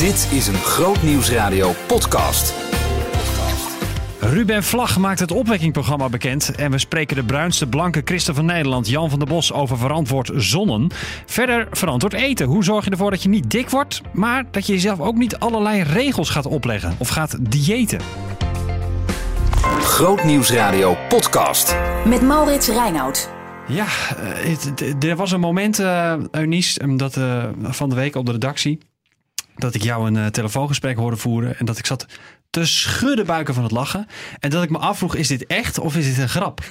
Dit is een Groot Nieuwsradio podcast. Ruben Vlag maakt het opwekkingprogramma bekend. En we spreken de bruinste blanke christen van Nederland, Jan van der Bos, over verantwoord zonnen. Verder verantwoord eten. Hoe zorg je ervoor dat je niet dik wordt, maar dat je jezelf ook niet allerlei regels gaat opleggen of gaat diëten? Groot Nieuwsradio podcast. Met Maurits Reinoud. Ja, eh, er was een moment, eh Eunice, dat, eh, van de week op de redactie. Dat ik jou een eh, telefoongesprek hoorde voeren. En dat ik zat te schudden buiken van het lachen. En dat ik me afvroeg, is dit echt of is dit een grap?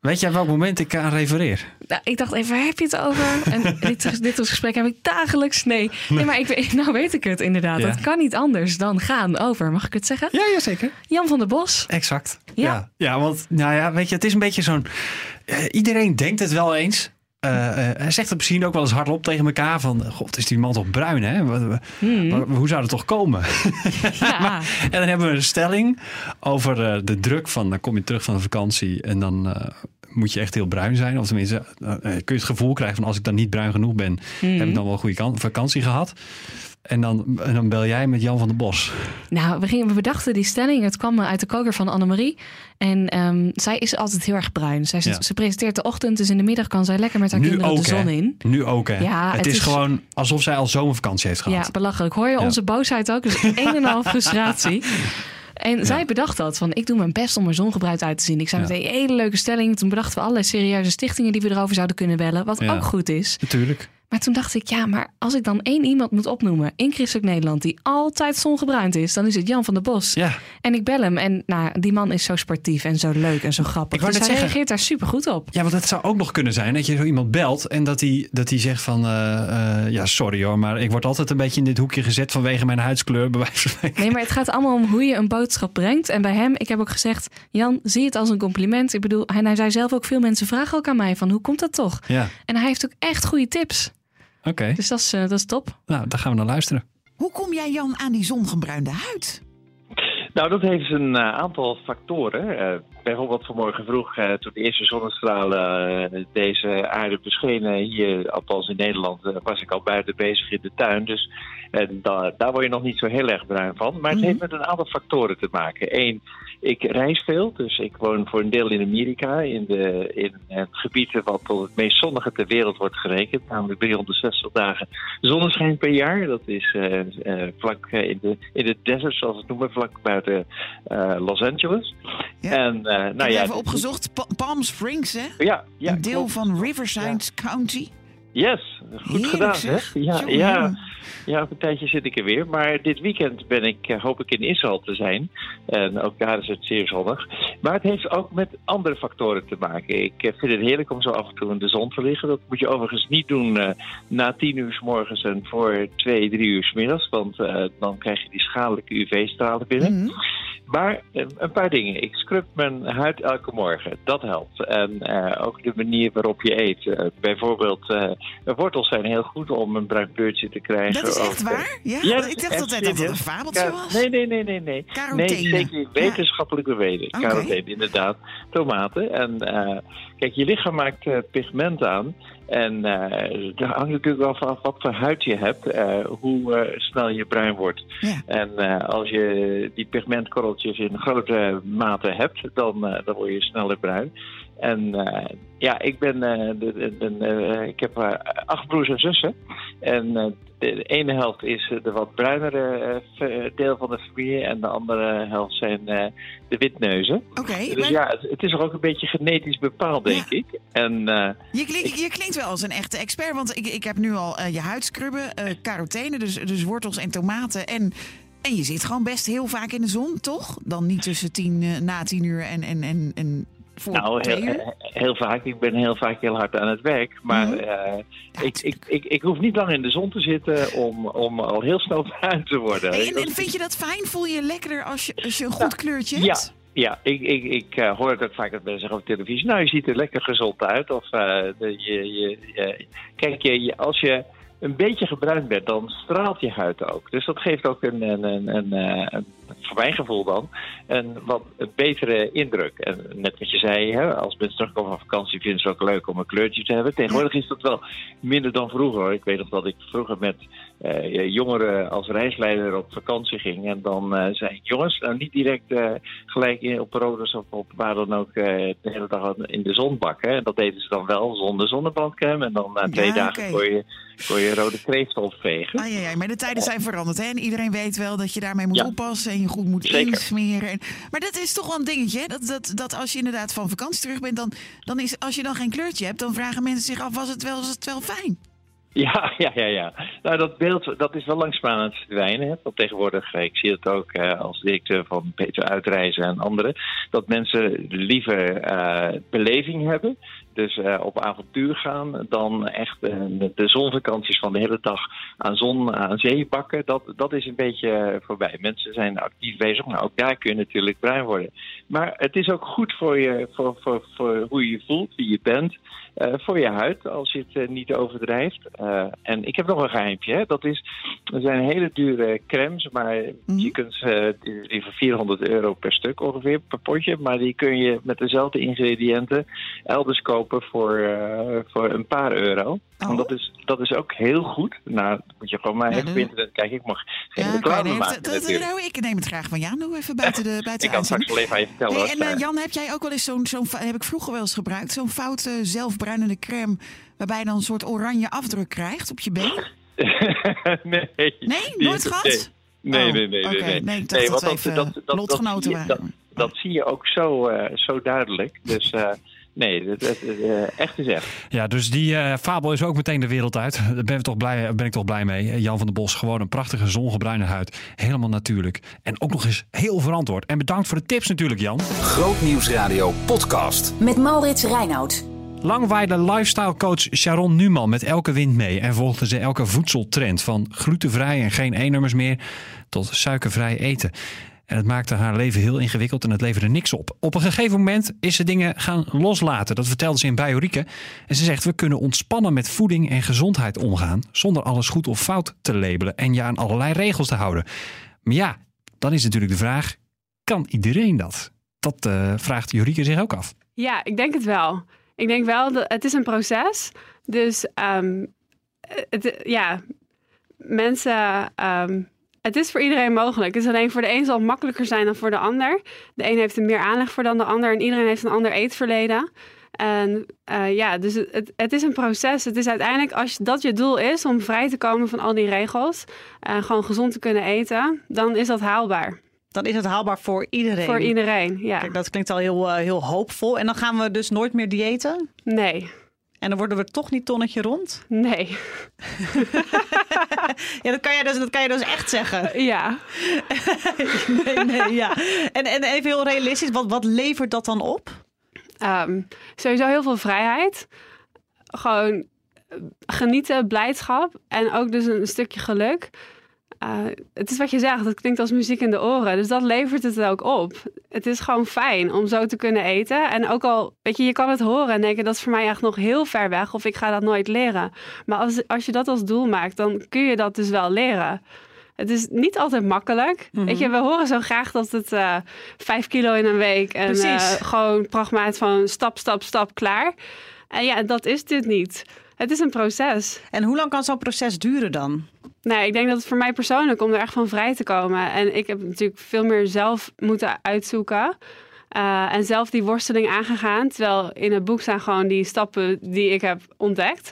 Weet jij welk moment ik aan refereer? Nou, ik dacht even, waar heb je het over? En dit, dit soort gesprek heb ik dagelijks. Nee, nee maar ik, weet- nou weet ik het inderdaad. Ja. Het kan niet anders dan gaan over, mag ik het zeggen? Ja, ja zeker. Jan van der Bos. Exact. Ja. Ja. ja, want nou ja, weet je, het is een beetje zo'n. eh, iedereen denkt het wel eens. Eh, eh, hij zegt het misschien ook wel eens hardop tegen elkaar van... God, is die man toch bruin, hè? Wat- hoe zou dat toch komen? Ja. en dan hebben we een stelling over eh, de druk van... dan kom je terug van de vakantie en dan moet je echt heel bruin zijn. Of tenminste, kun je het gevoel krijgen van... als ik dan niet bruin genoeg ben, heb ik dan wel een goede kan- vakantie gehad. En dan, en dan bel jij met Jan van der Bos. Nou, we, gingen, we bedachten die stelling. Het kwam uit de koker van Annemarie. En ehm, zij is altijd heel erg bruin. Zij, Ja. Ze presenteert de ochtend, dus in de middag kan zij lekker met haar Nu kinderen ook, de zon hè? in. Nu ook, hè? Ja, het, het is, is- gewoon alsof zij al zomervakantie heeft gehad. Ja, belachelijk. Hoor je Ja. onze boosheid ook? Dus een en een half frustratie. En zij bedacht dat, van ik doe mijn best om er zongebruid uit te zien. Ik zei Ja. meteen, hele leuke stelling. Toen bedachten we allerlei serieuze stichtingen die we erover zouden kunnen bellen. Wat Ja. ook goed is. Natuurlijk. Maar toen dacht ik, ja, maar als ik dan één iemand moet opnoemen in Christelijk Nederland die altijd zongebruind is, dan is het Jan van der Bos. Ja. En ik bel hem en nou, die man is zo sportief en zo leuk en zo grappig. Ik dus hij zeggen- reageert daar super goed op. ja, want het zou ook nog kunnen zijn dat je zo iemand belt en dat hij dat hij zegt van... eh, eh, ja, sorry hoor, maar ik word altijd een beetje in dit hoekje gezet vanwege mijn huidskleur. Bij wijze van. Nee, maar het gaat allemaal om hoe je een boodschap brengt. En bij hem, ik heb ook gezegd, Jan, zie het als een compliment. Ik bedoel, hij, hij zei zelf ook, veel mensen vragen ook aan mij van, hoe komt dat toch? Ja, En hij heeft ook echt goede tips. Oké. Dus dat is, eh, dat is top. Nou, daar gaan we naar luisteren. Hoe kom jij, Jan, aan die zongebruinde huid? Nou, dat heeft een eh, aantal factoren. Eh, bijvoorbeeld vanmorgen vroeg, eh, toen de eerste zonnestralen deze aarde beschenen, hier, althans in Nederland, was ik al buiten bezig in de tuin. Dus da- daar word je nog niet zo heel erg bruin van. Maar het heeft met een aantal factoren te maken. Eén, ik reis veel, dus ik woon voor een deel in Amerika, in, de, in het gebied wat tot het meest zonnige ter wereld wordt gerekend, namelijk 360 dagen zonneschijn per jaar. Dat is eh, eh, vlak eh, in de, in de desert, zoals we het noemen, vlak buiten eh, Los Angeles. Ja. En, eh, ik nou heb ja, even opgezocht. Pa- Palm Springs, hè? Ja, ja, een deel klopt. van Riverside County. Yes, goed Heerlijk, gedaan, zeg. hè? Ja, Jongen, ja, ja, een tijdje zit ik er weer. Maar dit weekend ben ik, eh, hoop ik in Israël te zijn. En ook daar is het zeer zonnig. Maar het heeft ook met andere factoren te maken. Ik eh, vind het heerlijk om zo af en toe in de zon te liggen. Dat moet je overigens niet doen eh, na tien uur s morgens en voor twee, drie uur s middags. Want dan krijg je die schadelijke UV-stralen binnen. Mhm. Maar eh, een paar dingen. Ik scrub mijn huid elke morgen. Dat helpt. En eh, ook de manier waarop je eet. Eh, bijvoorbeeld, wortels zijn heel goed om een bruin kleurtje te krijgen. Dat is echt Ook, waar? Ja, Ja, ik dacht altijd dat het een fabeltje was. nee, nee, nee, nee, nee. Carotene. Nee, zeker wetenschappelijk bewezen. Oké. Carotene, inderdaad. Tomaten. En kijk, je lichaam maakt pigment aan. En daar hangt natuurlijk wel van af wat voor huid je hebt, eh, hoe eh, snel je bruin wordt. Ja. En als je die pigmentkorreltjes in grote mate hebt, dan, dan word je sneller bruin. En eh, ja, ik ben, eh, de, de- de- eh, ik heb acht broers en zussen. En de ene helft is de wat bruinere deel van de familie. En de andere helft zijn de witneuzen. Oké, Dus maar ja, het, het is ook een beetje genetisch bepaald, denk Ja. ik. En je, klinkt, je klinkt wel als een echte expert. Want ik, ik heb nu al je huidscrubben, eh carotene, dus, dus wortels en tomaten. En, en je zit gewoon best heel vaak in de zon, toch? Dan niet tussen tien, na tien uur en, en, en, en voor Nou, twee heel, vaak. Ik ben heel vaak heel hard aan het werk. Maar eh, ik, ik, ik, ik hoef niet lang in de zon te zitten om, om al heel snel bruin te worden. Hey, en, en vind je dat fijn? Voel je je lekkerder als je, als je een goed kleurtje Ja, hebt? ja ik, ik, ik eh, hoor het ook vaak dat mensen zeggen op televisie. Nou, je ziet er lekker gezond uit. Of eh, de, je, je, je- kijk, je, als je een beetje gebruind bent, dan straalt je huid ook. Dus dat geeft ook een, een, een, een, eh, een voor mijn gevoel dan, een wat een betere indruk. En net wat je zei, hè, als mensen terugkomen van vakantie vinden ze het ook leuk om een kleurtje te hebben. Tegenwoordig is dat wel minder dan vroeger. hoor. Ik weet nog dat ik vroeger met eh, jongeren als reisleider op vakantie ging. En dan eh, zei ik, jongens, nou niet direct eh, gelijk in, op Rodos of op waar dan ook de hele dag in de zon bakken. En dat deden ze dan wel zonder zonnebrandcrème. En dan na twee Ja, dagen oké. kon, je, kon je rode kreeft opvegen. Ah, ja, ja, maar de tijden zijn veranderd. Hè? En iedereen weet wel dat je daarmee moet Ja. oppassen en je goed moet Zeker. insmeren. En, maar dat is toch wel een dingetje. hè? Dat, dat, dat als je inderdaad van vakantie terug bent, dan, dan is, als je dan geen kleurtje hebt, dan vragen mensen zich af, was het wel, was het wel fijn? Ja, ja, ja, ja. Nou, dat beeld dat is wel langzaamaan aan het verdwijnen. Hè. Want tegenwoordig, eh, ik zie het ook eh, als directeur van Peter Uitreizen en anderen, dat mensen liever eh, beleving hebben. Dus eh, op avontuur gaan dan echt eh, de zonvakanties van de hele dag aan zon, aan zee pakken. Dat, dat is een beetje eh, voorbij. Mensen zijn actief bezig. Nou, ook daar kun je natuurlijk bruin worden. Maar het is ook goed voor, je, voor, voor, voor hoe je je voelt, wie je bent. voor je huid, als je het niet overdrijft. En ik heb nog een geheimpje. Hè? Dat is, er zijn hele dure crèmes, maar je kunt ze die, die voor 400 euro per stuk ongeveer, per potje. Maar die kun je met dezelfde ingrediënten elders kopen voor, eh, voor een paar euro. Oh. En dat is, dat is ook heel goed. Nou, moet je gewoon maar even dat- op internet kijken. Ik mag geen Ja, reclame nee, maken dat- dat- nou, ik neem het graag van Jan. Doe even buiten de, buiten Ik kan straks uitzending. wel even aan je vertellen. En eh. Jan, heb jij ook wel eens zo'n, zo'n heb ik vroeger wel eens gebruikt, zo'n foute zelfbruinende crème, waarbij je dan een soort oranje afdruk krijgt op je been? nee. Nee, nooit gehad? Nee, Oh, nee, nee, nee. nee. Nee, ik dacht dat want we even lotgenoten waren. Dat, dat zie je ook zo, eh, zo duidelijk. Dus nee, het, het, eh, echt is echt. Ja, dus die eh, fabel is ook meteen de wereld uit. Daar ben, ik toch blij, ben ik toch blij mee. Jan van der Bos, gewoon een prachtige zongebruine huid. Helemaal natuurlijk. En ook nog eens heel verantwoord. En bedankt voor de tips natuurlijk, Jan. Grootnieuwsradio podcast. Met Maurits Reinoud. Lang waaide lifestyle coach Sharon Numan met elke wind mee en volgde ze elke voedseltrend van glutenvrij en geen E-nummers meer tot suikervrij eten. En het maakte haar leven heel ingewikkeld en het leverde niks op. Op een gegeven moment is ze dingen gaan loslaten. Dat vertelde ze in Biorieke. En ze zegt, we kunnen ontspannen met voeding en gezondheid omgaan... zonder alles goed of fout te labelen en je aan allerlei regels te houden. Maar ja, dan is natuurlijk de vraag, kan iedereen dat? Dat eh, vraagt Jorike zich ook af. Ja, ik denk het wel. Ik denk wel dat het is een proces. Dus ehm, het, ja, mensen. ehm, het is voor iedereen mogelijk. Het is alleen voor de een zal het makkelijker zijn dan voor de ander. De een heeft er meer aanleg voor dan de ander. En iedereen heeft een ander eetverleden. En eh, ja, dus het, het, is een proces. Het is uiteindelijk, als dat je doel is om vrij te komen van al die regels. En gewoon gezond te kunnen eten, dan is dat haalbaar. Dan is het haalbaar voor iedereen. Voor iedereen, ja. Kijk, dat klinkt al heel, eh, heel hoopvol. En dan gaan we dus nooit meer diëten? Nee, En dan worden we toch niet tonnetje rond? nee. Ja, dat kan je dus, dat kan je dus echt zeggen. Ja. Nee, nee, ja. En, en even heel realistisch, wat, wat levert dat dan op? Ehm, sowieso heel veel vrijheid. Gewoon eh, genieten, blijdschap en ook dus een stukje geluk. Eh, het is wat je zegt, het klinkt als muziek in de oren. Dus dat levert het ook op. Het is gewoon fijn om zo te kunnen eten. En ook al, weet je, je kan het horen en denken dat is voor mij echt nog heel ver weg of ik ga dat nooit leren. Maar als, als je dat als doel maakt, dan kun je dat dus wel leren. Het is niet altijd makkelijk. Weet je, we horen zo graag dat het eh vijf kilo in een week en eh, gewoon pragmaat van stap, stap, stap, klaar. En ja, dat is dit niet. Het is een proces. En hoe lang kan zo'n proces duren dan? Nee, ik denk dat het voor mij persoonlijk om er echt van vrij te komen. En ik heb natuurlijk veel meer zelf moeten uitzoeken. Eh, en zelf die worsteling aangegaan. Terwijl in het boek staan gewoon die stappen die ik heb ontdekt.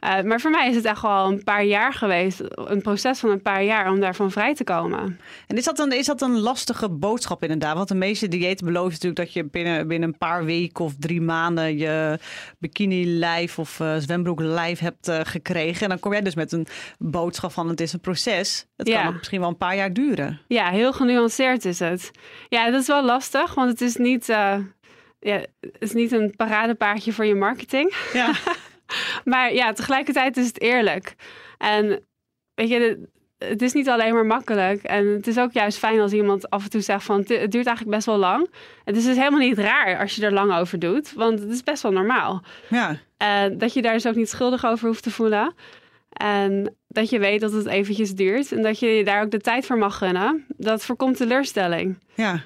Eh, maar voor mij is het echt wel een paar jaar geweest. Een proces van een paar jaar om daarvan vrij te komen. En is dat een, is dat een lastige boodschap inderdaad? Want de meeste diëten beloven natuurlijk dat je binnen, binnen een paar weken of drie maanden je bikini-lijf of eh zwembroek-lijf hebt gekregen. En dan kom jij dus met een boodschap van het is een proces. Het Ja. kan ook misschien wel een paar jaar duren. Ja, heel genuanceerd is het. Ja, dat is wel lastig, want het is niet, eh, ja, is niet een paradepaardje voor je marketing. Ja. Maar ja, tegelijkertijd is het eerlijk. En weet je, het is niet alleen maar makkelijk. En het is ook juist fijn als iemand af en toe zegt van... het duurt eigenlijk best wel lang. Het is dus helemaal niet raar als je er lang over doet. Want het is best wel normaal. ja. En dat je daar dus ook niet schuldig over hoeft te voelen. En dat je weet dat het eventjes duurt en dat je je daar ook de tijd voor mag gunnen. Dat voorkomt teleurstelling. Ja.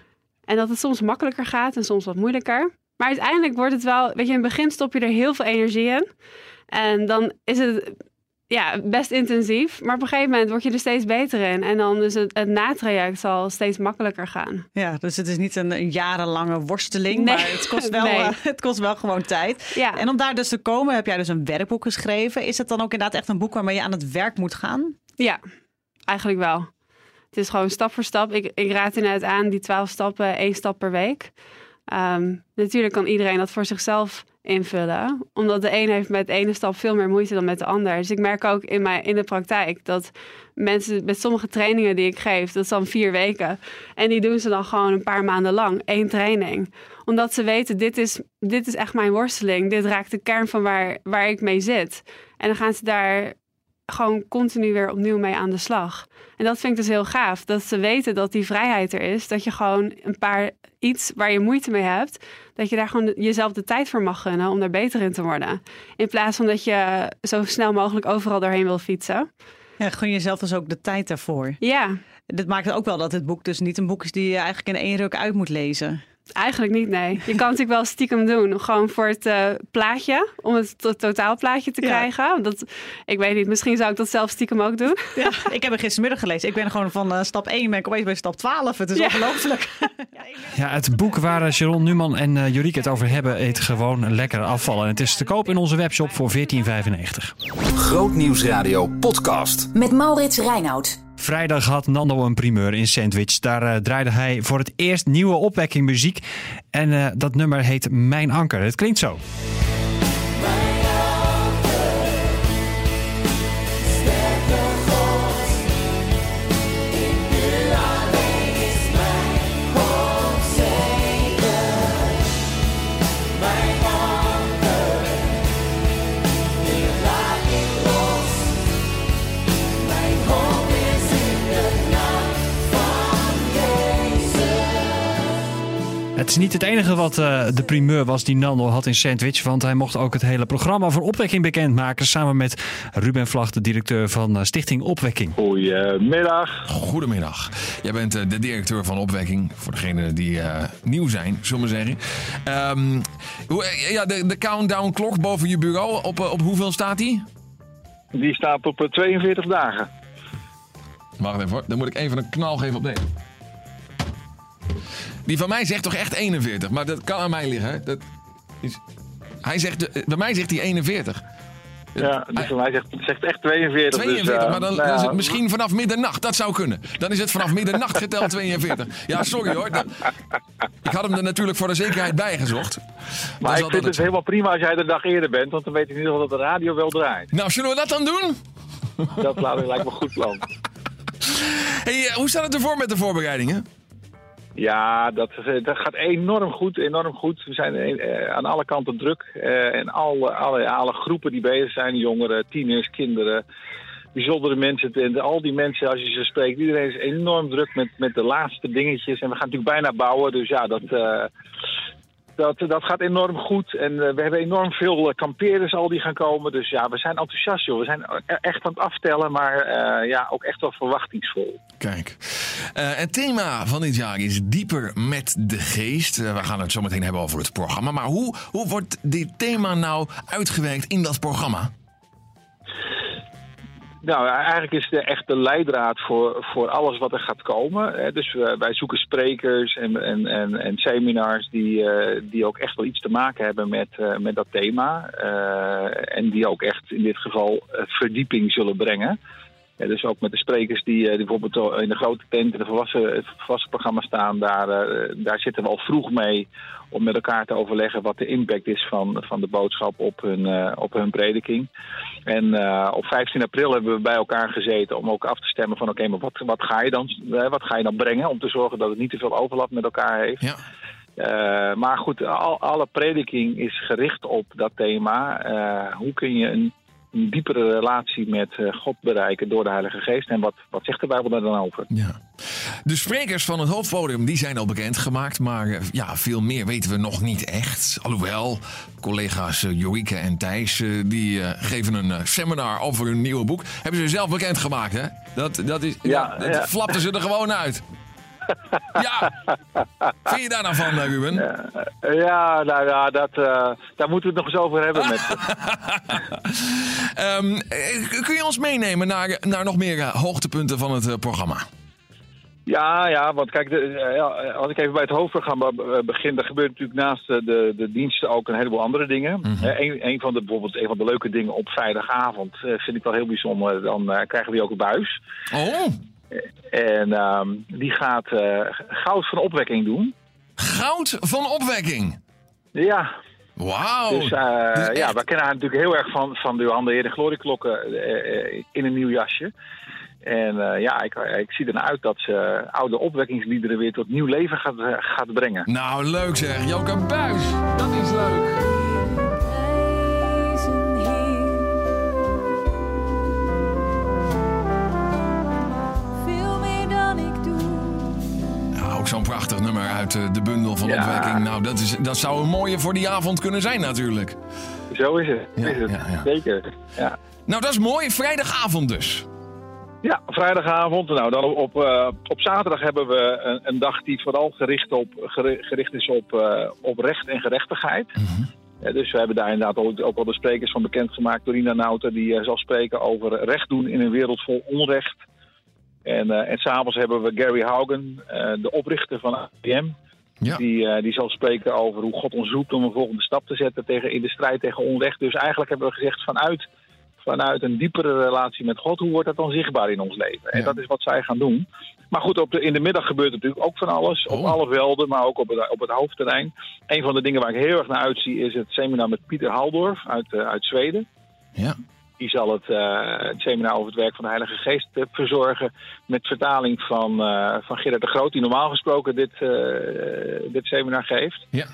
En dat het soms makkelijker gaat en soms wat moeilijker. Maar uiteindelijk wordt het wel, weet je, in het begin stop je er heel veel energie in. En dan is het ja, best intensief. Maar op een gegeven moment word je er steeds beter in. En dan is het, het natraject zal steeds makkelijker gaan. Ja, dus het is niet een, een jarenlange worsteling, Nee. maar het kost, wel, Nee. eh, het kost wel gewoon tijd. Ja. En om daar dus te komen heb jij dus een werkboek geschreven. Is het dan ook inderdaad echt een boek waarmee je aan het werk moet gaan? Ja, eigenlijk wel. Het is gewoon stap voor stap. Ik, ik raad inderdaad aan die twaalf stappen, één stap per week. Ehm, natuurlijk kan iedereen dat voor zichzelf invullen. Omdat de een heeft met de ene stap veel meer moeite dan met de ander. Dus ik merk ook in, mijn, in de praktijk dat mensen met sommige trainingen die ik geef, dat is dan vier weken. En die doen ze dan gewoon een paar maanden lang, één training. Omdat ze weten, dit is, dit is echt mijn worsteling. Dit raakt de kern van waar, waar ik mee zit. En dan gaan ze daar gewoon continu weer opnieuw mee aan de slag. En dat vind ik dus heel gaaf. Dat ze weten dat die vrijheid er is. Dat je gewoon een paar iets waar je moeite mee hebt. Dat je daar gewoon jezelf de tijd voor mag gunnen om daar beter in te worden. In plaats van dat je zo snel mogelijk overal doorheen wil fietsen. Ja, gun jezelf dus ook de tijd daarvoor. Ja, Dit maakt ook wel dat het boek dus niet een boek is die je eigenlijk in één ruk uit moet lezen. Eigenlijk niet, nee. Je kan het natuurlijk wel stiekem doen. Gewoon voor het eh, plaatje. Om het to- totaalplaatje te Ja. krijgen. Dat, ik weet niet, misschien zou ik dat zelf stiekem ook doen. Ja, ik heb hem gistermiddag gelezen. Ik ben gewoon van eh, stap 1 ben ik opeens bij stap 12. Het is Ja. ongelooflijk. Ja, het boek waar eh, Sharon Numan en Juriek het over hebben heet gewoon Lekker afvallen. En het is te koop in onze webshop voor 14,95. Grootnieuwsradio podcast. Met Maurits Reinoud. Vrijdag had Nando een primeur in Sandwich. Daar eh, draaide hij voor het eerst nieuwe opwekking muziek. En eh, dat nummer heet Mijn Anker. Het klinkt zo. Is niet het enige wat eh, de primeur was die Nando had in Sandwich. Want hij mocht ook het hele programma voor opwekking bekendmaken. Samen met Ruben Vlag, de directeur van eh, Stichting Opwekking. Goedemiddag. Goedemiddag. Jij bent eh, de directeur van Opwekking. Voor degenen die eh, nieuw zijn, zullen we zeggen. Ehm, hoe, eh, ja, de, de countdown klok boven je bureau, op, op hoeveel staat die? Die staat op eh, 42 dagen. Wacht even hoor. Dan moet ik even een knal geven op deze. Die van mij zegt toch echt 41. Maar dat kan aan mij liggen. Dat is... Hij zegt, bij mij zegt hij 41. Ja, dus voor mij zegt, zegt echt 42. 42, dus, eh, maar dan nou ja, is het misschien vanaf middernacht. Dat zou kunnen. Dan is het vanaf middernacht geteld 42. Ja, sorry hoor. Dat- Ik had hem er natuurlijk voor de zekerheid bij gezocht. Maar ik vind het helemaal prima als jij de dag eerder bent, want dan weet ik in ieder geval dat de radio wel draait. Nou, zullen we dat dan doen? Dat lijkt me een goed plan. Hey, eh, hoe staat het ervoor met de voorbereidingen? Ja, dat, eh, dat gaat enorm goed, enorm goed. We zijn eh, aan alle kanten druk. eh, en alle, alle, alle groepen die bezig zijn, jongeren, tieners, kinderen, bijzondere mensen. En al die mensen, als je ze spreekt, iedereen is enorm druk met, met de laatste dingetjes. En we gaan natuurlijk bijna bouwen, dus ja, dat... eh, dat, dat gaat enorm goed. En eh, we hebben enorm veel eh, kampeerders al die gaan komen. Dus ja, we zijn enthousiast, joh. We zijn e- echt aan het aftellen, maar eh, ja, ook echt wel verwachtingsvol. Kijk. Het thema van dit jaar is dieper met de geest. We gaan het zo meteen hebben over het programma. Maar hoe, hoe wordt dit thema nou uitgewerkt in dat programma? Nou, eigenlijk is het echt de leidraad voor, voor alles wat er gaat komen. Dus we- wij zoeken sprekers en, en, en, en seminars die, eh, die ook echt wel iets te maken hebben met, eh, met dat thema. Eh, en die ook echt in dit geval eh, verdieping zullen brengen. Ja, dus ook met de sprekers die, eh, die bijvoorbeeld in de grote tent in de volwassen, het volwassen programma staan, daar, eh, daar zitten we al vroeg mee om met elkaar te overleggen wat de impact is van, van de boodschap op hun, eh, op hun prediking. En op 15 april hebben we bij elkaar gezeten om ook af te stemmen van oké, maar wat, wat, ga je dan, wat ga je dan brengen om te zorgen dat het niet te veel overlap met elkaar heeft. Ja. Maar goed, al, alle prediking is gericht op dat thema. Hoe kun je een, een diepere relatie met eh, God bereiken door de Heilige Geest? En wat, wat zegt de Bijbel daar dan over? Ja. De sprekers van het hoofdpodium die zijn al bekendgemaakt. Maar eh, ja, veel meer weten we nog niet echt. Alhoewel, collega's uh, Jorike en Thijs uh, die geven een seminar over hun nieuwe boek. Hebben ze zelf bekendgemaakt, hè? Dat, dat, is, Ja, dat, dat ja. flapten ze er gewoon uit. ja! Vind je daar nou van, Ruben? Ja, nou ja, dat, eh, daar moeten we het nog eens over hebben met Ehm, eh, kun je ons meenemen naar, naar nog meer eh, hoogtepunten van het eh, programma? Ja, ja, want kijk, de, ja, als ik even bij het hoofdprogramma begin, dan gebeurt natuurlijk naast de, de diensten ook een heleboel andere dingen. Mhm. Eh, een, een van de, bijvoorbeeld een van de leuke dingen op vrijdagavond vind ik wel heel bijzonder. Dan krijgen we ook een buis. Oh, En ehm, die gaat goud van opwekking doen. goud van opwekking. Ja, Wauw. dus, eh, dus echt- ja, we kennen haar natuurlijk heel erg van, van de Johan de Heer de Glorieklokken eh, eh, in een nieuw jasje. En ja, ik, ik zie ernaar uit dat ze oude opwekkingsliederen weer tot nieuw leven gaat, gaat brengen. Nou, leuk zeg. Joke Buis. Dat is leuk. Prachtig nummer uit eh, de bundel van Ja. opwekking. Nou, dat, is, dat zou een mooie voor die avond kunnen zijn natuurlijk. Zo is het. Ja, is het. ja. Zeker. Ja. Nou, dat is mooi. Vrijdagavond dus. ja, vrijdagavond. Nou, dan op, eh, op zaterdag hebben we een, een dag die vooral gericht, op, geri- gericht is op, eh, op recht en gerechtigheid. Eh, dus we hebben daar inderdaad ook, ook al de sprekers van bekendgemaakt. Dorina Nauta, die zal spreken over recht doen in een wereld vol onrecht. En, eh en s'avonds hebben we Gary Haugen, eh, de oprichter van APM. Ja. Die, eh, die zal spreken over hoe God ons roept om een volgende stap te zetten tegen, in de strijd tegen onrecht. Dus eigenlijk hebben we gezegd vanuit, vanuit een diepere relatie met God, hoe wordt dat dan zichtbaar in ons leven? En dat is wat zij gaan doen. Maar goed, op de, in de middag gebeurt natuurlijk ook van alles. Op Oh. alle velden, maar ook op het, op het hoofdterrein. Een van de dingen waar ik heel erg naar uitzie is het seminar met Pieter Haldorf uit, uit Zweden. Ja. Die zal het, eh, het seminar over het werk van de Heilige Geest eh, verzorgen. Met vertaling van, eh, van Gerard de Groot, die normaal gesproken dit, dit seminar geeft. Ja.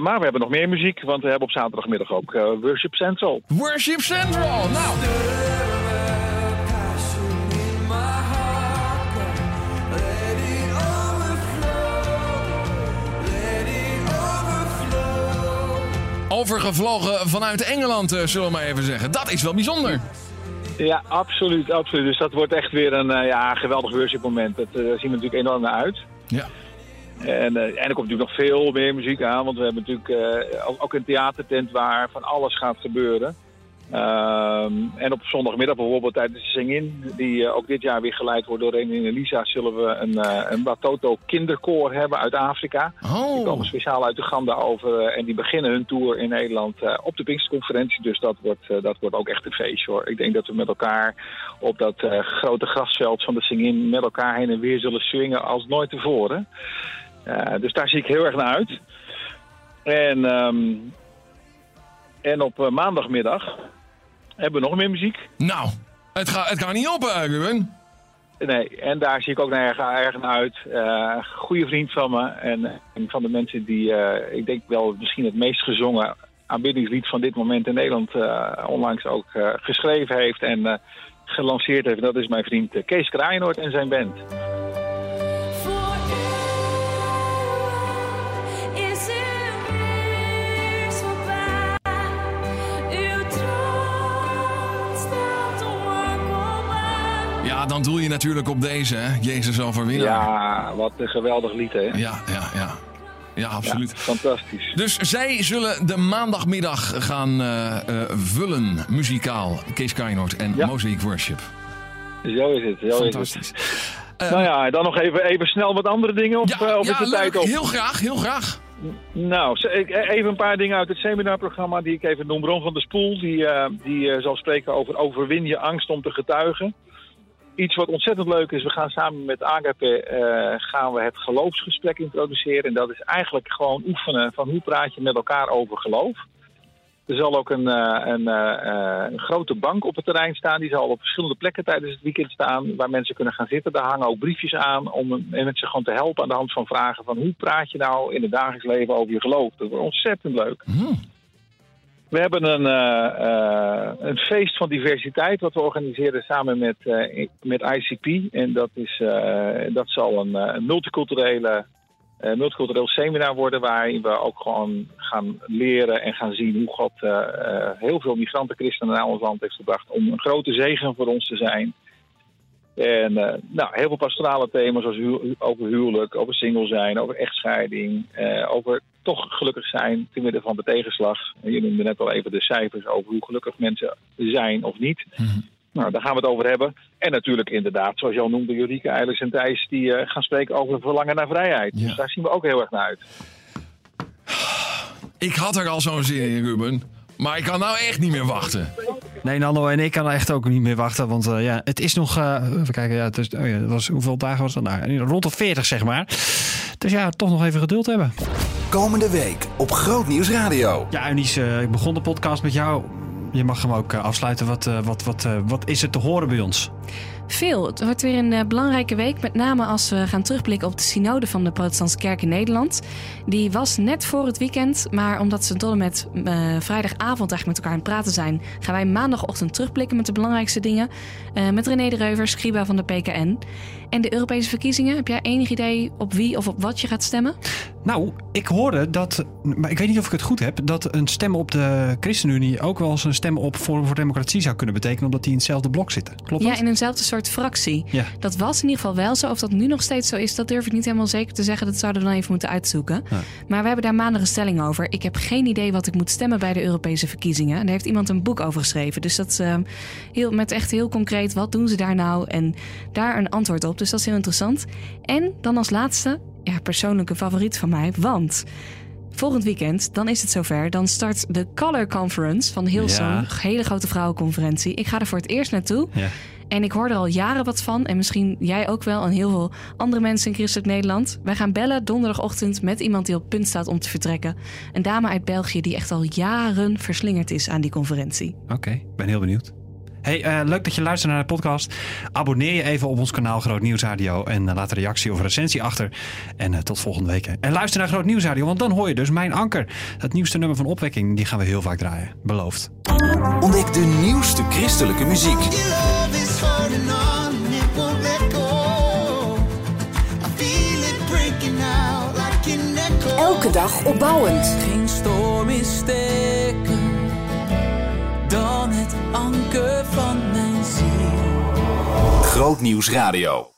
Maar we hebben nog meer muziek, want we hebben op zaterdagmiddag ook Worship Central. Worship Central. Nou, overgevlogen vanuit Engeland, eh, zullen we maar even zeggen. Dat is wel bijzonder. Ja, absoluut, absoluut. Dus dat wordt echt weer een eh, ja, geweldig worship moment. Dat, eh, daar zien we natuurlijk enorm naar uit. Ja. En, en er komt natuurlijk nog veel meer muziek aan, want we hebben natuurlijk ook, ook een theatertent waar van alles gaat gebeuren. Ehm, en op zondagmiddag bijvoorbeeld tijdens de Sing-In, die eh, ook dit jaar weer geleid wordt door René en Elisa, zullen we een, eh een Batoto kinderkoor hebben uit Afrika. Die Oh, komen speciaal uit Uganda over eh, en die beginnen hun tour in Nederland op de Pinksterconferentie. Dus dat wordt, dat wordt ook echt een feestje hoor. Ik denk dat we met elkaar op dat grote grasveld van de Singin met elkaar heen en weer zullen swingen als nooit tevoren. Dus daar zie ik heel erg naar uit. En, ehm, en op maandagmiddag hebben we nog meer muziek. nou, het, gaat het kan niet op, eh, Ruben. Nee, en daar zie ik ook naar, erg, erg naar uit. Eh goede vriend van me en een van de mensen die, eh, ik denk wel misschien het meest gezongen aanbiddingslied van dit moment in Nederland onlangs ook geschreven heeft en gelanceerd heeft. Dat is mijn vriend Kees Kraaienoord en zijn band. Dan doe je natuurlijk op deze, hè? Jezus overwinnaar. Ja, wat een geweldig lied hè. ja, ja. Ja, ja absoluut. Ja, fantastisch. Dus zij zullen de maandagmiddag gaan eh, eh, vullen, muzikaal. Kees Kainoord en Ja. Mosaic Worship. Zo is het. Zo is Fantastisch. het. Nou ja, dan nog even, even snel wat andere dingen of, Ja, eh, of ja is de leuk. tijd op? Heel graag, heel graag. Nou, even een paar dingen uit het seminarprogramma die ik even noem. Bron van der Spoel, die, eh, die eh, zal spreken over overwin je angst om te getuigen. Iets wat ontzettend leuk is, we gaan samen met Agape eh, gaan we het geloofsgesprek introduceren. En dat is eigenlijk gewoon oefenen van hoe praat je met elkaar over geloof. Er zal ook een, eh, een, eh, een grote bank op het terrein staan. Die zal op verschillende plekken tijdens het weekend staan. Waar mensen kunnen gaan zitten. Daar hangen ook briefjes aan om mensen gewoon te helpen aan de hand van vragen van hoe praat je nou in het dagelijks leven over je geloof. Dat wordt ontzettend leuk. Hmm. We hebben een, eh, eh, een feest van diversiteit wat we organiseren samen met, eh, met ICP. En dat, is, dat zal een, multiculturele, multicultureel seminar worden waarin we ook gewoon gaan leren en gaan zien hoe God heel veel migrantenchristenen naar ons land heeft gebracht om een grote zegen voor ons te zijn. En eh, nou, heel veel pastorale thema's zoals hu- over huwelijk, over single zijn, over echtscheiding, eh, over toch gelukkig zijn te midden van de tegenslag. En Je noemde net al even de cijfers over hoe gelukkig mensen zijn of niet. Nou, daar gaan we het over hebben. En natuurlijk inderdaad, zoals je al noemde, Jurieke, Eilers en Thijs... die eh, gaan spreken over verlangen naar vrijheid. Dus daar zien we ook heel erg naar uit. Ik had er al zo'n zin in, Ruben. Maar ik kan nou echt niet meer wachten. Nee, Nando en ik kan echt ook niet meer wachten. Want eh, ja, het is nog. eh, even kijken. Ja, het is, oh ja, het was, hoeveel dagen was dat? Nou, rond de 40, zeg maar. Dus ja, toch nog even geduld hebben. Komende week op Groot Nieuws Radio. Ja, Eunice, eh, ik begon de podcast met jou. Je mag hem ook afsluiten. Wat, eh, wat, wat, eh, wat is er te horen bij ons? Veel. Het wordt weer een eh, belangrijke week, met name als we gaan terugblikken op de synode van de Protestantse Kerk in Nederland. Die was net voor het weekend, maar omdat ze tot en met eh, vrijdagavond eigenlijk met elkaar aan het praten zijn, gaan wij maandagochtend terugblikken met de belangrijkste dingen. Eh, met René de Reuver, scriba van de PKN. En de Europese verkiezingen, heb jij enig idee op wie of op wat je gaat stemmen? Nou, ik hoorde dat, maar ik weet niet of ik het goed heb, dat een stem op de ChristenUnie ook wel eens een stem op Forum voor Democratie zou kunnen betekenen, omdat die in hetzelfde blok zitten. Klopt Ja, dat? in eenzelfde soort fractie. Ja. Dat was in ieder geval wel zo. Of dat nu nog steeds zo is, dat durf ik niet helemaal zeker te zeggen. Dat zouden we dan even moeten uitzoeken. Ja. Maar we hebben daar maandag een stelling over. Ik heb geen idee wat ik moet stemmen bij de Europese verkiezingen. En daar heeft iemand een boek over geschreven. Dus dat is ehm, heel, met echt heel concreet, wat doen ze daar nou? En daar een antwoord op. Dus dat is heel interessant. En dan als laatste, ja, persoonlijke favoriet van mij. Want volgend weekend, dan is het zover. Dan start de Color Conference van Hillsong. Ja. Hele grote vrouwenconferentie. Ik ga er voor het eerst naartoe. Ja. En ik hoor er al jaren wat van. En misschien jij ook wel. En heel veel andere mensen in Christelijk Nederland. Wij gaan bellen donderdagochtend met iemand die op punt staat om te vertrekken. Een dame uit België die echt al jaren verslingerd is aan die conferentie. Oké, ik ben heel benieuwd. Hey, eh, leuk dat je luistert naar de podcast. Abonneer je even op ons kanaal Groot Nieuws Radio en eh, laat een reactie of recensie achter. En eh, tot volgende week. hè. En luister naar Groot Nieuws Radio, want dan hoor je dus mijn anker. Het nieuwste nummer van Opwekking, die gaan we heel vaak draaien. Beloofd. Ontdek de nieuwste christelijke muziek. Elke dag opbouwend. Geen storm is sterker dan het anker van mijn ziel. Groot Nieuws Radio.